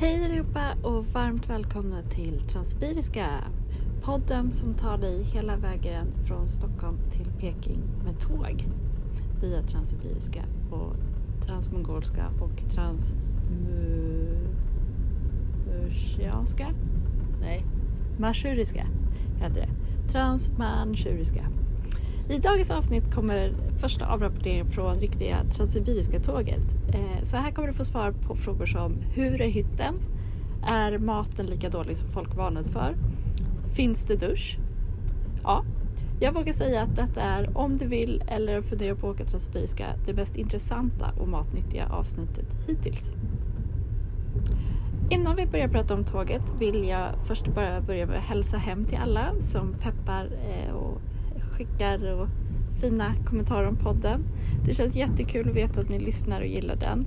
Hej allihopa och varmt välkomna till Transsibiriska. Podden som tar dig hela vägen från Stockholm till Peking med tåg via Transsibiriska och Transmongolska och Transmursianska. Nej, Manchuriska heter det. Transmanchuriska. I dagens avsnitt kommer första avrapporteringen från riktiga Transsibiriska tåget. Eh, så här kommer du få svar på frågor som Hur är hytten? Är maten lika dålig som folk varnade för? Finns det dusch? Ja, jag vågar säga att detta är, om du vill eller funderar på att åka Transsibiriska, det mest intressanta och matnyttiga avsnittet hittills. Innan vi börjar prata om tåget vill jag först bara börja med att hälsa hem till alla som peppar eh, och skickar och fina kommentarer om podden. Det känns jättekul att veta att ni lyssnar och gillar den.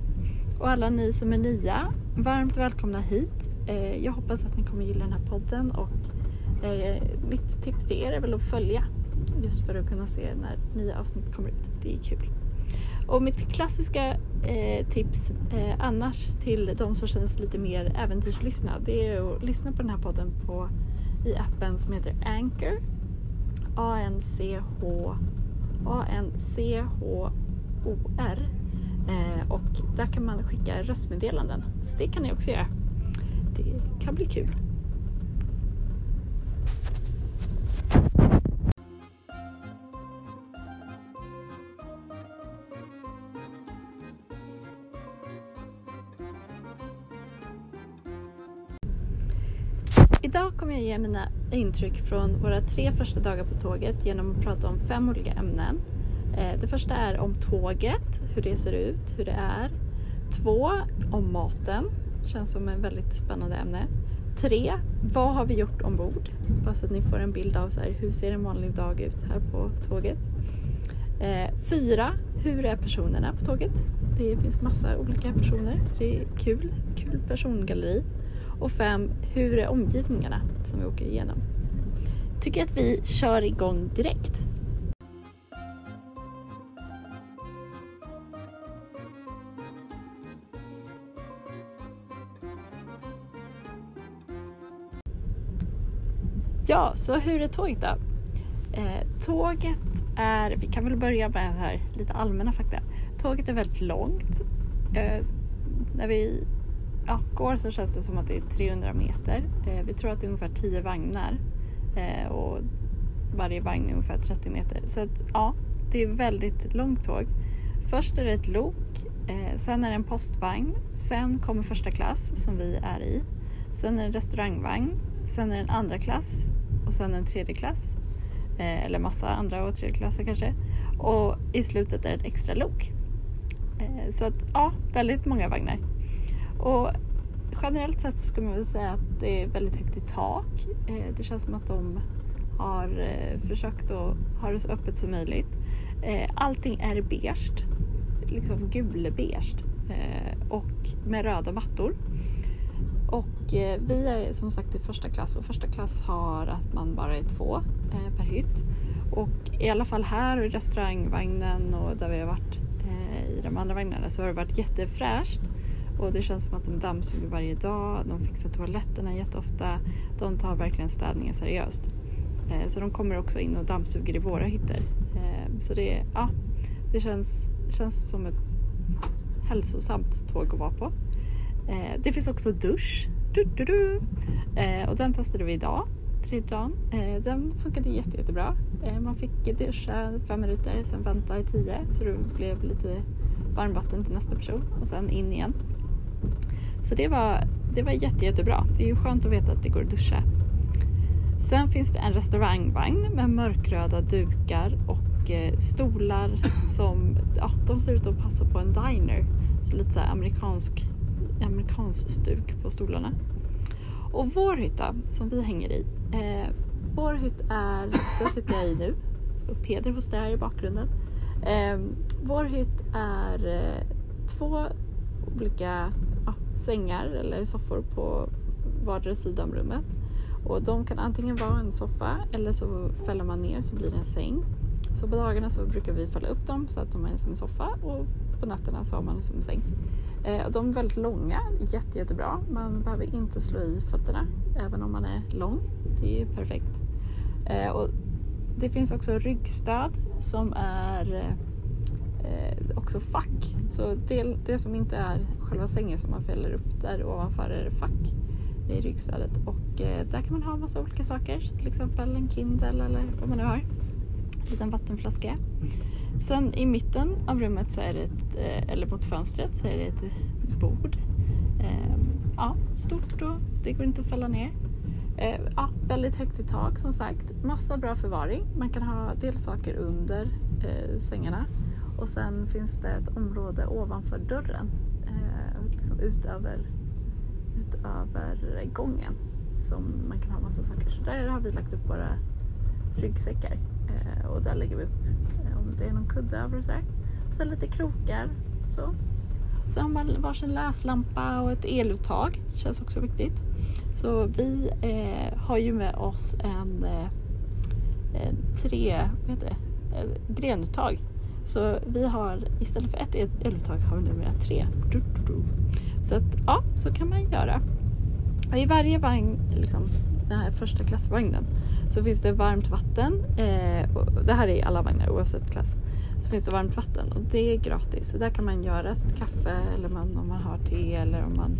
Och alla ni som är nya, varmt välkomna hit. Eh, jag hoppas att ni kommer gilla den här podden och eh, mitt tips till er är väl att följa just för att kunna se när nya avsnitt kommer ut. Det är kul. Och mitt klassiska eh, tips eh, annars till de som känner sig lite mer äventyrslyssna det är att lyssna på den här podden på, i appen som heter Anchor. A-N-C-H A-N-C-H-O-R eh, och där kan man skicka röstmeddelanden. Så det kan ni också göra. Det kan bli kul. Jag mina intryck från våra tre första dagar på tåget genom att prata om fem olika ämnen. Eh, det första är om tåget, hur det ser ut, hur det är. Två, om maten. Känns som ett väldigt spännande ämne. Tre, vad har vi gjort ombord? Bara så att ni får en bild av så här, hur ser en vanlig dag ut här på tåget. Eh, fyra, hur är personerna på tåget? Det finns massa olika personer så det är kul. Kul persongalleri. Och fem, hur är omgivningarna som vi åker igenom? Tycker att vi kör igång direkt. Ja, så hur är tåget då? Eh, tåget är, vi kan väl börja med här, lite allmänna fakta. Tåget är väldigt långt. Eh, när vi ja, går så känns det som att det är 300 meter. Eh, vi tror att det är ungefär 10 vagnar eh, och varje vagn är ungefär 30 meter. Så att, ja, det är väldigt långt tåg. Först är det ett lok, eh, sen är det en postvagn, sen kommer första klass som vi är i. Sen är det en restaurangvagn, sen är det en andra klass och sen en tredje klass. Eh, eller massa andra och tredje klasser kanske. Och i slutet är det ett extra lok. Eh, så att ja, väldigt många vagnar. Och generellt sett skulle man väl säga att det är väldigt högt i tak. Eh, det känns som att de har eh, försökt att ha det så öppet som möjligt. Eh, allting är beige, liksom gulbeige och med röda mattor. Och vi är som sagt i första klass och första klass har att man bara är två per hytt. Och i alla fall här och i restaurangvagnen och där vi har varit i de andra vagnarna så har det varit jättefräscht och det känns som att de dammsuger varje dag, de fixar toaletterna jätteofta. De tar verkligen städningen seriöst. Eh, så de kommer också in och dammsuger i våra hytter. Eh, så det, ja, det känns, känns som ett hälsosamt tåg att vara på. Eh, det finns också dusch. Du, du, du. Och den testade vi idag, tredje dagen. Den funkade jätte, jättebra. Man fick duscha fem minuter, sen vänta i tio så det blev lite varmvatten till nästa person och sen in igen. Så det var, det var jätte, jättebra. Det är ju skönt att veta att det går att duscha. Sen finns det en restaurangvagn med mörkröda dukar och eh, stolar som ja, de ser ut att passa på en diner. Så lite amerikansk, amerikansk stuk på stolarna. Och vår hytta som vi hänger i. Eh, vår hytt är, den sitter jag i nu. Och Peder hostar här i bakgrunden. Eh, vår hytt är eh, två olika ja, sängar eller soffor på vardera sida om rummet. Och de kan antingen vara en soffa eller så fäller man ner så blir det en säng. Så på dagarna så brukar vi fälla upp dem så att de är som en soffa och på nätterna så har man det som en säng. Eh, de är väldigt långa, jätte, jättebra. Man behöver inte slå i fötterna även om man är lång. Det är perfekt. Eh, och det finns också ryggstöd som är eh, eh, också fack. Så det, det som inte är själva sängen som man fäller upp, där ovanför är det fack i ryggstödet. Och eh, där kan man ha massa olika saker, till exempel en Kindle eller vad man nu har. En liten vattenflaska. Sen i mitten av rummet så är det ett, eh, eller mot fönstret så är det ett bord. Eh, ja, stort och det går inte att fälla ner. Eh, ja, väldigt högt i tak som sagt. Massa bra förvaring. Man kan ha delsaker under eh, sängarna och sen finns det ett område ovanför dörren, eh, liksom utöver, utöver gången som man kan ha massa saker. Så där har vi lagt upp våra ryggsäckar eh, och där lägger vi upp eh, om det är någon kudde över och sådär. Sen lite krokar så. Sen har man varsin läslampa och ett eluttag, känns också viktigt. Så vi eh, har ju med oss en, eh, en tre, vad heter det, grenuttag. Så vi har istället för ett e- eluttag har vi numera tre. Du, du, du. Så att ja, så kan man göra. Och I varje vagn, liksom, den här första klassvagnen, så finns det varmt vatten. Eh, och det här är i alla vagnar oavsett klass. Så finns det varmt vatten och det är gratis. Så där kan man göra sitt kaffe eller man, om man har te eller om man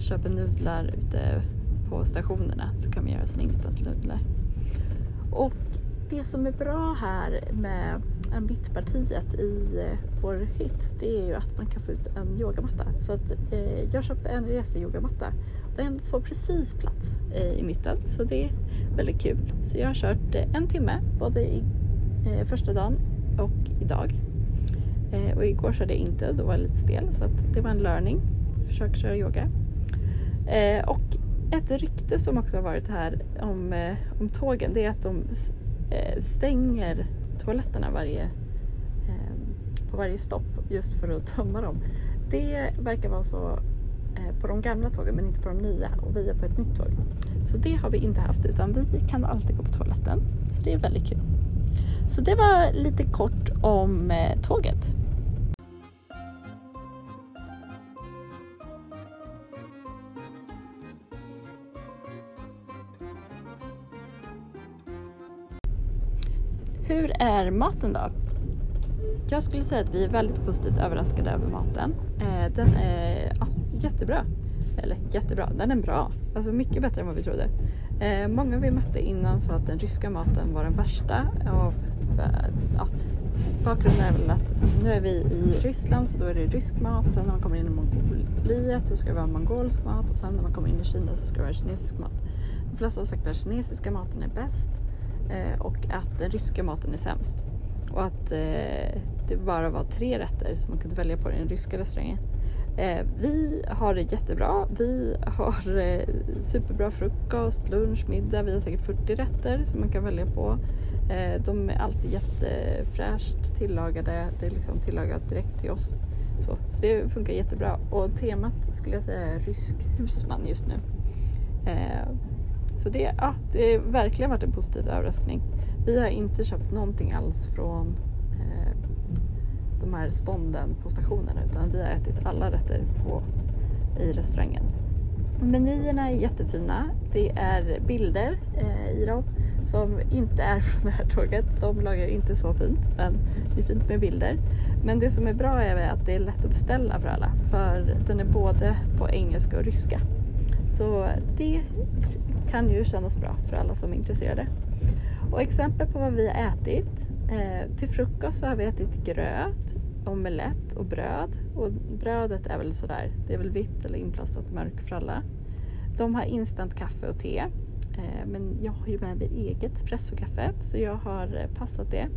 köper nudlar ute på stationerna så kan man göra sina instantnudlar. Och det som är bra här med mittpartiet i eh, vår hytt det är ju att man kan få ut en yogamatta. Så att, eh, jag köpte en reseyogamatta. Den får precis plats eh, i mitten så det är väldigt kul. Så jag har kört eh, en timme både i eh, första dagen och idag. Eh, och igår körde jag inte, då var jag lite stel så att det var en learning. Försök köra yoga. Eh, och ett rykte som också har varit här om, eh, om tågen det är att de eh, stänger toaletterna varje, eh, på varje stopp just för att tömma dem. Det verkar vara så eh, på de gamla tågen men inte på de nya och vi är på ett nytt tåg. Så det har vi inte haft utan vi kan alltid gå på toaletten. Så det är väldigt kul. Så det var lite kort om eh, tåget. Hur är maten då? Jag skulle säga att vi är väldigt positivt överraskade över maten. Eh, den är ja, jättebra. Eller jättebra, den är bra. Alltså mycket bättre än vad vi trodde. Eh, många vi mötte innan sa att den ryska maten var den värsta. Och, ja, bakgrunden är väl att nu är vi i Ryssland så då är det rysk mat. Sen när man kommer in i Mongoliet så ska det vara mongolsk mat och sen när man kommer in i Kina så ska det vara kinesisk mat. De flesta har sagt att den kinesiska maten är bäst. Eh, och att den ryska maten är sämst. Och att eh, det bara var tre rätter som man kunde välja på i den ryska restaurangen. Eh, vi har det jättebra. Vi har superbra frukost, lunch, middag. Vi har säkert 40 rätter som man kan välja på. De är alltid jättefräscht tillagade. Det är liksom tillagat direkt till oss. Så, så det funkar jättebra. Och temat skulle jag säga är rysk husman just nu. Så det, ja, det har verkligen varit en positiv överraskning. Vi har inte köpt någonting alls från eh, de här stånden på stationen, utan vi har ätit alla rätter på, i restaurangen. Menyerna är jättefina. Det är bilder eh, i dem som inte är från det här tåget. De lagar inte så fint men det är fint med bilder. Men det som är bra är att det är lätt att beställa för alla för den är både på engelska och ryska. Så det kan ju kännas bra för alla som är intresserade. Och exempel på vad vi har ätit. Eh, till frukost så har vi ätit gröt, omelett och bröd. Och brödet är väl sådär, det är väl vitt eller inplastat mörk för alla. De har instant kaffe och te. Eh, men jag har ju med mig eget pressokaffe så jag har eh, passat det.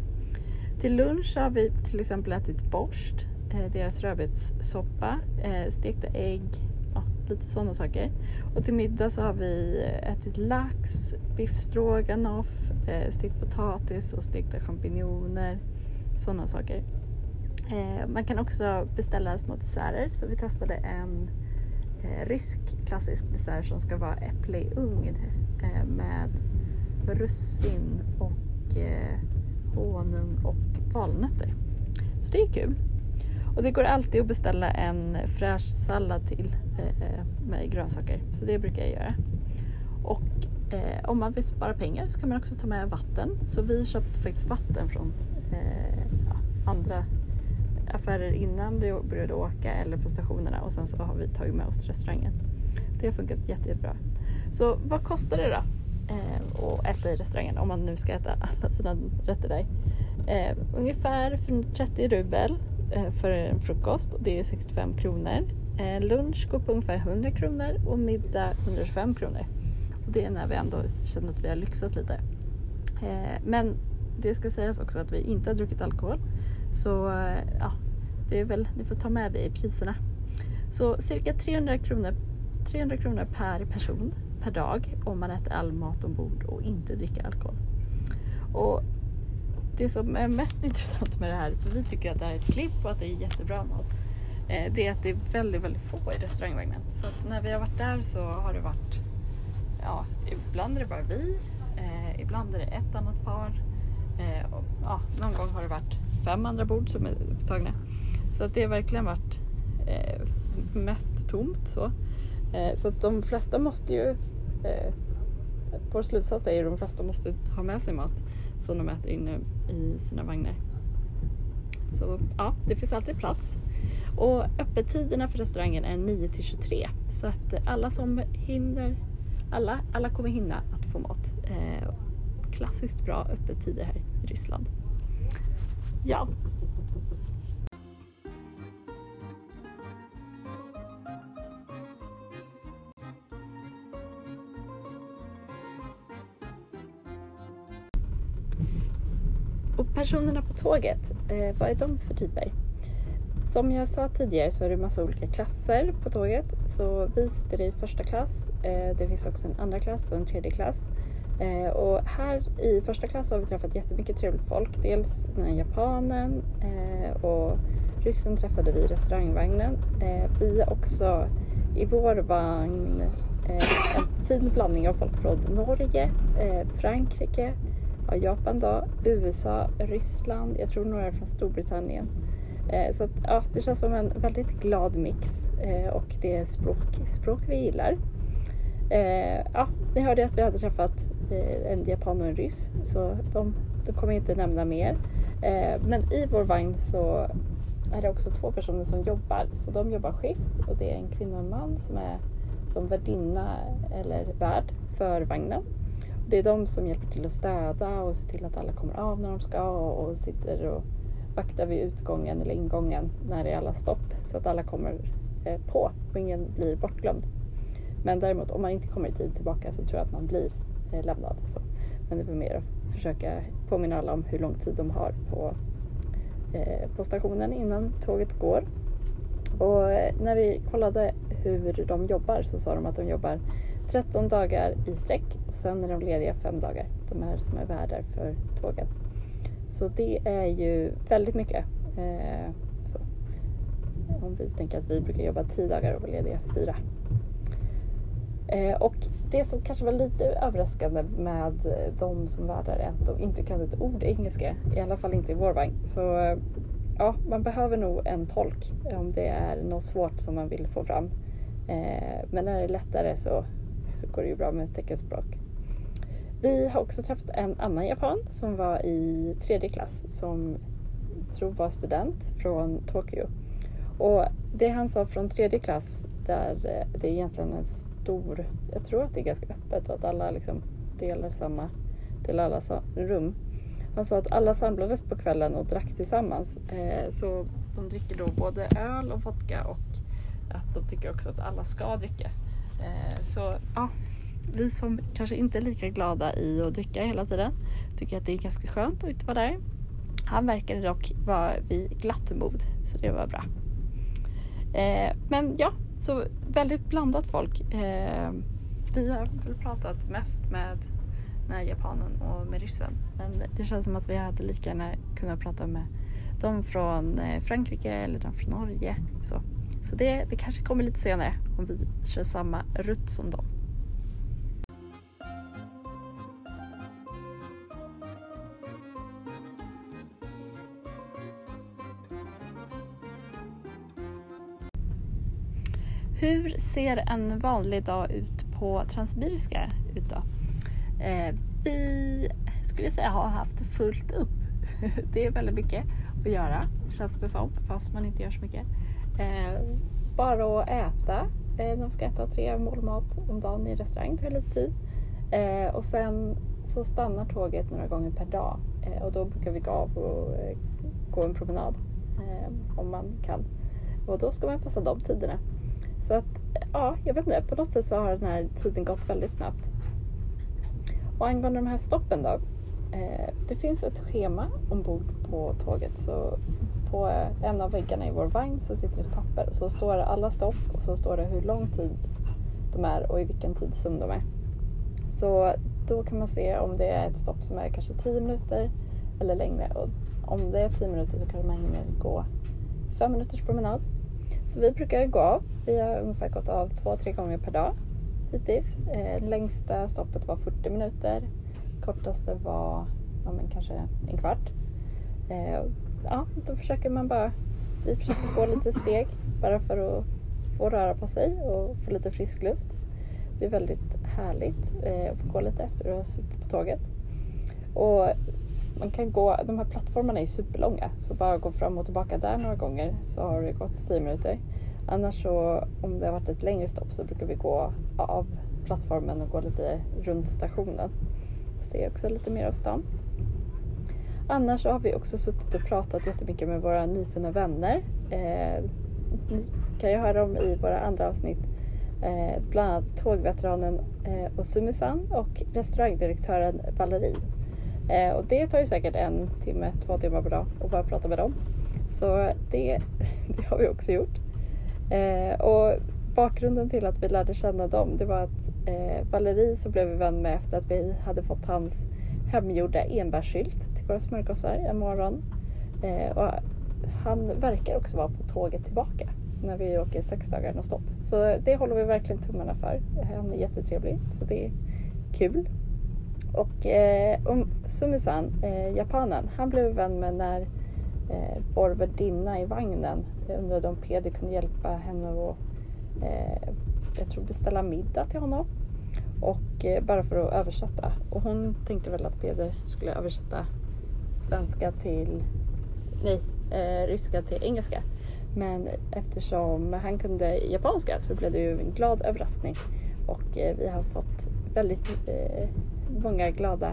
Till lunch har vi till exempel ätit borst, eh, deras rödbetssoppa, eh, stekta ägg, lite sådana saker. Och till middag så har vi eh, ätit lax, biff stroganoff, eh, stekt potatis och stekta champinjoner. Sådana saker. Eh, man kan också beställa små desserter så vi testade en eh, rysk klassisk dessert som ska vara äpple i ugn eh, med russin och eh, honung och valnötter. Så det är kul. Och det går alltid att beställa en fräsch sallad till eh, eh, med grönsaker. Så det brukar jag göra. Och eh, om man vill spara pengar så kan man också ta med vatten. Så vi köpte faktiskt vatten från eh, andra affärer innan vi började åka eller på stationerna och sen så har vi tagit med oss till restaurangen. Det har funkat jätte, jättebra. Så vad kostar det då eh, att äta i restaurangen om man nu ska äta alla sina rätter där? Eh, ungefär 30 rubel Eh, för en frukost och det är 65 kronor. Eh, lunch går på ungefär 100 kronor och middag 125 kronor. Och det är när vi ändå känner att vi har lyxat lite. Eh, men det ska sägas också att vi inte har druckit alkohol. Så ja, det är väl, ni får ta med det i priserna. Så cirka 300 kronor, 300 kronor per person per dag om man äter all mat ombord och inte dricker alkohol. Och det som är mest intressant med det här, för vi tycker att det här är ett klipp och att det är jättebra mat, eh, det är att det är väldigt, väldigt få i restaurangvagnen. Så när vi har varit där så har det varit, ja, ibland är det bara vi, eh, ibland är det ett annat par, eh, och, ja, någon gång har det varit fem andra bord som är upptagna. Så att det har verkligen varit eh, mest tomt så. Eh, så att de flesta måste ju, eh, vår slutsats är att de flesta måste ha med sig mat som de äter inne i sina vagnar. Så ja, det finns alltid plats. Och öppettiderna för restaurangen är 9 till 23 så att alla som hinner, alla, alla kommer hinna att få mat. Eh, klassiskt bra öppettider här i Ryssland. Ja. Personerna på tåget, eh, vad är de för typer? Som jag sa tidigare så är det massa olika klasser på tåget. Så vi sitter i första klass. Eh, det finns också en andra klass och en tredje klass. Eh, och här i första klass har vi träffat jättemycket trevligt folk. Dels den här japanen eh, och ryssen träffade vi i restaurangvagnen. Eh, vi har också i vår vagn eh, en fin blandning av folk från Norge, eh, Frankrike, ja, Japan då, USA, Ryssland, jag tror några från Storbritannien. Eh, så att, ja, det känns som en väldigt glad mix eh, och det är språk, språk vi gillar. Eh, ja, ni hörde att vi hade träffat en japan och en ryss. Så de, de kommer inte nämna mer. Men i vår vagn så är det också två personer som jobbar. Så de jobbar skift och det är en kvinna och en man som är som värdinna eller värd för vagnen. Det är de som hjälper till att städa och se till att alla kommer av när de ska och, och sitter och vaktar vid utgången eller ingången när det är alla stopp så att alla kommer eh, på och ingen blir bortglömd. Men däremot om man inte kommer i tid tillbaka så tror jag att man blir Eh, lämnad. Så. Men det är mer att försöka påminna alla om hur lång tid de har på, eh, på stationen innan tåget går. Och eh, när vi kollade hur de jobbar så sa de att de jobbar 13 dagar i sträck och sen är de lediga fem dagar. De här som är värdar för tågen. Så det är ju väldigt mycket. Eh, så. Om vi tänker att vi brukar jobba 10 dagar och vara lediga fyra. Eh, och det som kanske var lite överraskande med de som värdar är att de inte kan ett ord engelska. I alla fall inte i vår vagn. Så ja, man behöver nog en tolk om det är något svårt som man vill få fram. Eh, men när det är lättare så, så går det ju bra med teckenspråk. Vi har också träffat en annan japan som var i tredje klass som tror var student från Tokyo. Och det han sa från tredje klass där eh, det är egentligen en stor, jag tror att det är ganska öppet och att alla liksom delar samma, delar alla rum. Han sa att alla samlades på kvällen och drack tillsammans. Eh, så de dricker då både öl och vodka och att de tycker också att alla ska dricka. Eh, så ja, vi som kanske inte är lika glada i att dricka hela tiden tycker att det är ganska skönt att inte vara där. Han verkade dock vara vid glatt mod så det var bra. Eh, men ja, så väldigt blandat folk. Eh, vi har väl pratat mest med den här japanen och med ryssen. Men det känns som att vi hade lika gärna kunnat prata med de från Frankrike eller de från Norge. Så, så det, det kanske kommer lite senare om vi kör samma rutt som dem. hur ser en vanlig dag ut på Transsibiriska ut då? Eh, vi skulle säga har haft fullt upp. det är väldigt mycket att göra känns det som fast man inte gör så mycket. Eh, bara att äta. Eh, ska äta tre mål mat om dagen i restaurang, tar lite tid. Eh, och sen så stannar tåget några gånger per dag eh, och då brukar vi gå av och eh, gå en promenad eh, om man kan. Och då ska man passa de tiderna. Så att, ja, jag vet inte, på något sätt så har den här tiden gått väldigt snabbt. Och angående de här stoppen då. Eh, det finns ett schema ombord på tåget. Så på en av väggarna i vår vagn så sitter ett papper och så står det alla stopp och så står det hur lång tid de är och i vilken tidszon de är. Så då kan man se om det är ett stopp som är kanske 10 minuter eller längre. Och om det är 10 minuter så kanske man hinner gå 5 minuters promenad. Så vi brukar gå av. Vi har ungefär gått av två, tre gånger per dag hittills. Eh, längsta stoppet var 40 minuter. Kortaste var ja, men kanske en kvart. Eh, ja, då försöker man bara, vi försöker gå lite steg bara för att få röra på sig och få lite frisk luft. Det är väldigt härligt eh, att få gå lite efter att ha suttit på tåget. Och man kan gå, de här plattformarna är superlånga så bara gå fram och tillbaka där några gånger så har det gått 10 minuter. Annars så om det har varit ett längre stopp så brukar vi gå av plattformen och gå lite runt stationen. Se också lite mer av stan. Annars har vi också suttit och pratat jättemycket med våra nyfunna vänner. Eh, ni kan ju höra dem i våra andra avsnitt. Eh, bland annat tågveteranen eh, Osumisan och restaurangdirektören Valerie. Eh, och det tar ju säkert en timme, två timmar per dag att bara prata med dem. Så det, det har vi också gjort. Eh, och bakgrunden till att vi lärde känna dem det var att eh, Valerie så blev vi vän med efter att vi hade fått hans hemgjorda enbärssylt våra smörgåsar en morgon. Eh, och han verkar också vara på tåget tillbaka när vi åker sex dagar och stopp. Så det håller vi verkligen tummarna för. Han är jättetrevlig så det är kul. Och eh, Sumisan, eh, japanen, han blev vän med när eh, vår värdinna i vagnen undrade om Peder kunde hjälpa henne att eh, jag tror beställa middag till honom. Och eh, bara för att översätta. Och hon tänkte väl att Peder skulle översätta svenska till, nej, eh, ryska till engelska. Men eftersom han kunde japanska så blev det ju en glad överraskning. Och eh, vi har fått väldigt eh, många glada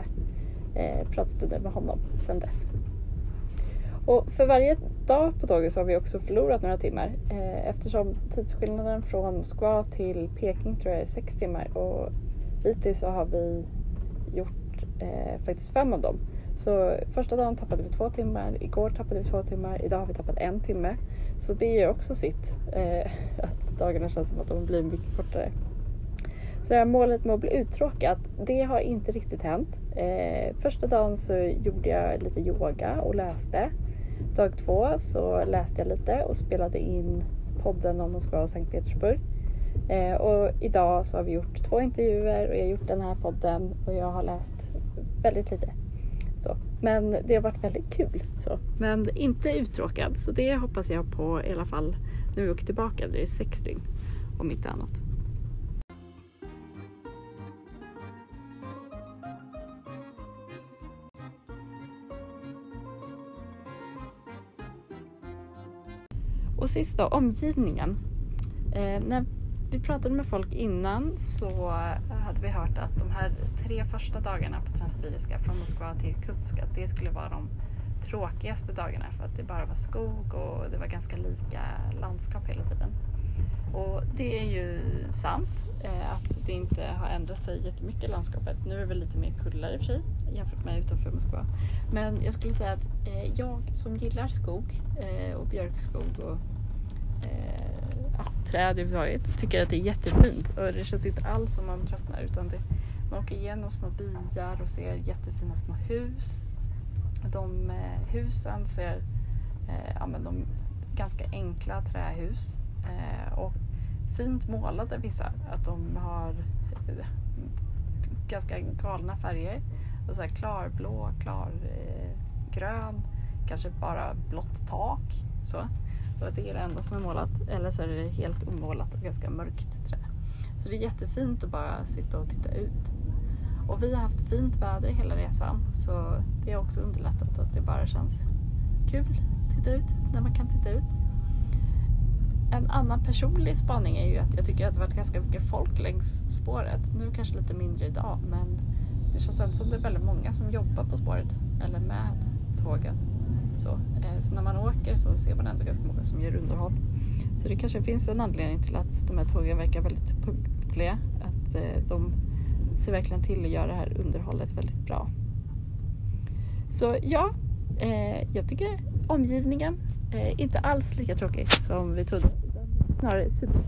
eh, pratstunder med honom sedan dess. Och för varje dag på tåget så har vi också förlorat några timmar eh, eftersom tidsskillnaden från Moskva till Peking tror jag är sex timmar och hittills så har vi gjort eh, faktiskt fem av dem. Så första dagen tappade vi två timmar, igår tappade vi två timmar, idag har vi tappat en timme. Så det gör också sitt, eh, att dagarna känns som att de blir mycket kortare. Så det här målet med att bli uttråkad, det har inte riktigt hänt. Eh, första dagen så gjorde jag lite yoga och läste. Dag två så läste jag lite och spelade in podden om Moskva och Sankt Petersburg. Eh, och idag så har vi gjort två intervjuer och jag har gjort den här podden och jag har läst väldigt lite. Så. Men det har varit väldigt kul. Så. Men inte uttråkad så det hoppas jag på i alla fall när vi åker tillbaka. Det är sex dygn om inte annat. Och sist då, omgivningen. Eh, när vi pratade med folk innan så hade vi hört att de här tre första dagarna på Transsibiriska från Moskva till Irkutsk att det skulle vara de tråkigaste dagarna för att det bara var skog och det var ganska lika landskap hela tiden. Och det är ju sant eh, att det inte har ändrat sig jättemycket i landskapet. Nu är det väl lite mer kullar i och för sig jämfört med utanför Moskva. Men jag skulle säga att eh, jag som gillar skog eh, och björkskog och eh, träd överhuvudtaget tycker att det är jättefint och det känns inte alls som man tröttnar utan det, man åker igenom små byar och ser jättefina små hus. De eh, husen ser eh, ja, men de ganska enkla trähus Eh, och fint målade vissa. Att de har eh, ganska galna färger. Och så här klarblå, klargrön, kanske bara blått tak. Så. Och det är det enda som är målat. Eller så är det helt omålat och ganska mörkt trä. Så det är jättefint att bara sitta och titta ut. Och vi har haft fint väder hela resan så det har också underlättat att det bara känns kul att titta ut när man kan titta ut. En annan personlig spaning är ju att jag tycker att det varit ganska mycket folk längs spåret. Nu kanske lite mindre idag men det känns ändå som det är väldigt många som jobbar på spåret eller med tågen. Så, eh, så när man åker så ser man ändå ganska många som gör underhåll. Så det kanske finns en anledning till att de här tågen verkar väldigt punktliga. Att eh, de ser verkligen till att göra det här underhållet väldigt bra. Så ja, eh, jag tycker omgivningen är inte alls lika tråkig som vi trodde. Snarare super.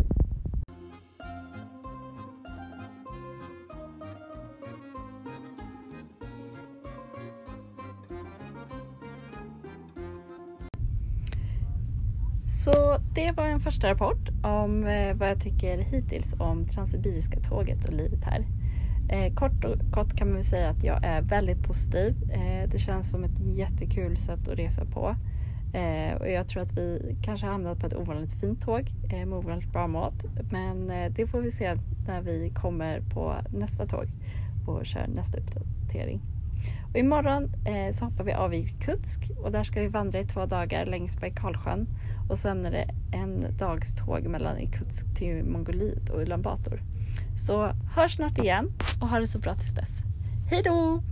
Det var en första rapport om eh, vad jag tycker hittills om Transsibiriska tåget och livet här. Eh, kort och gott kan man väl säga att jag är väldigt positiv. Eh, det känns som ett jättekul sätt att resa på. Och jag tror att vi kanske har hamnat på ett ovanligt fint tåg med ovanligt bra mat. Men det får vi se när vi kommer på nästa tåg och kör nästa uppdatering. Och imorgon eh, så hoppar vi av i Kutsk och där ska vi vandra i två dagar längs Baikalsjön och sen är det en dags tåg mellan Irkutsk till Mongoliet och Ulan Bator. Så hörs snart igen och ha det så bra tills dess. Hej då!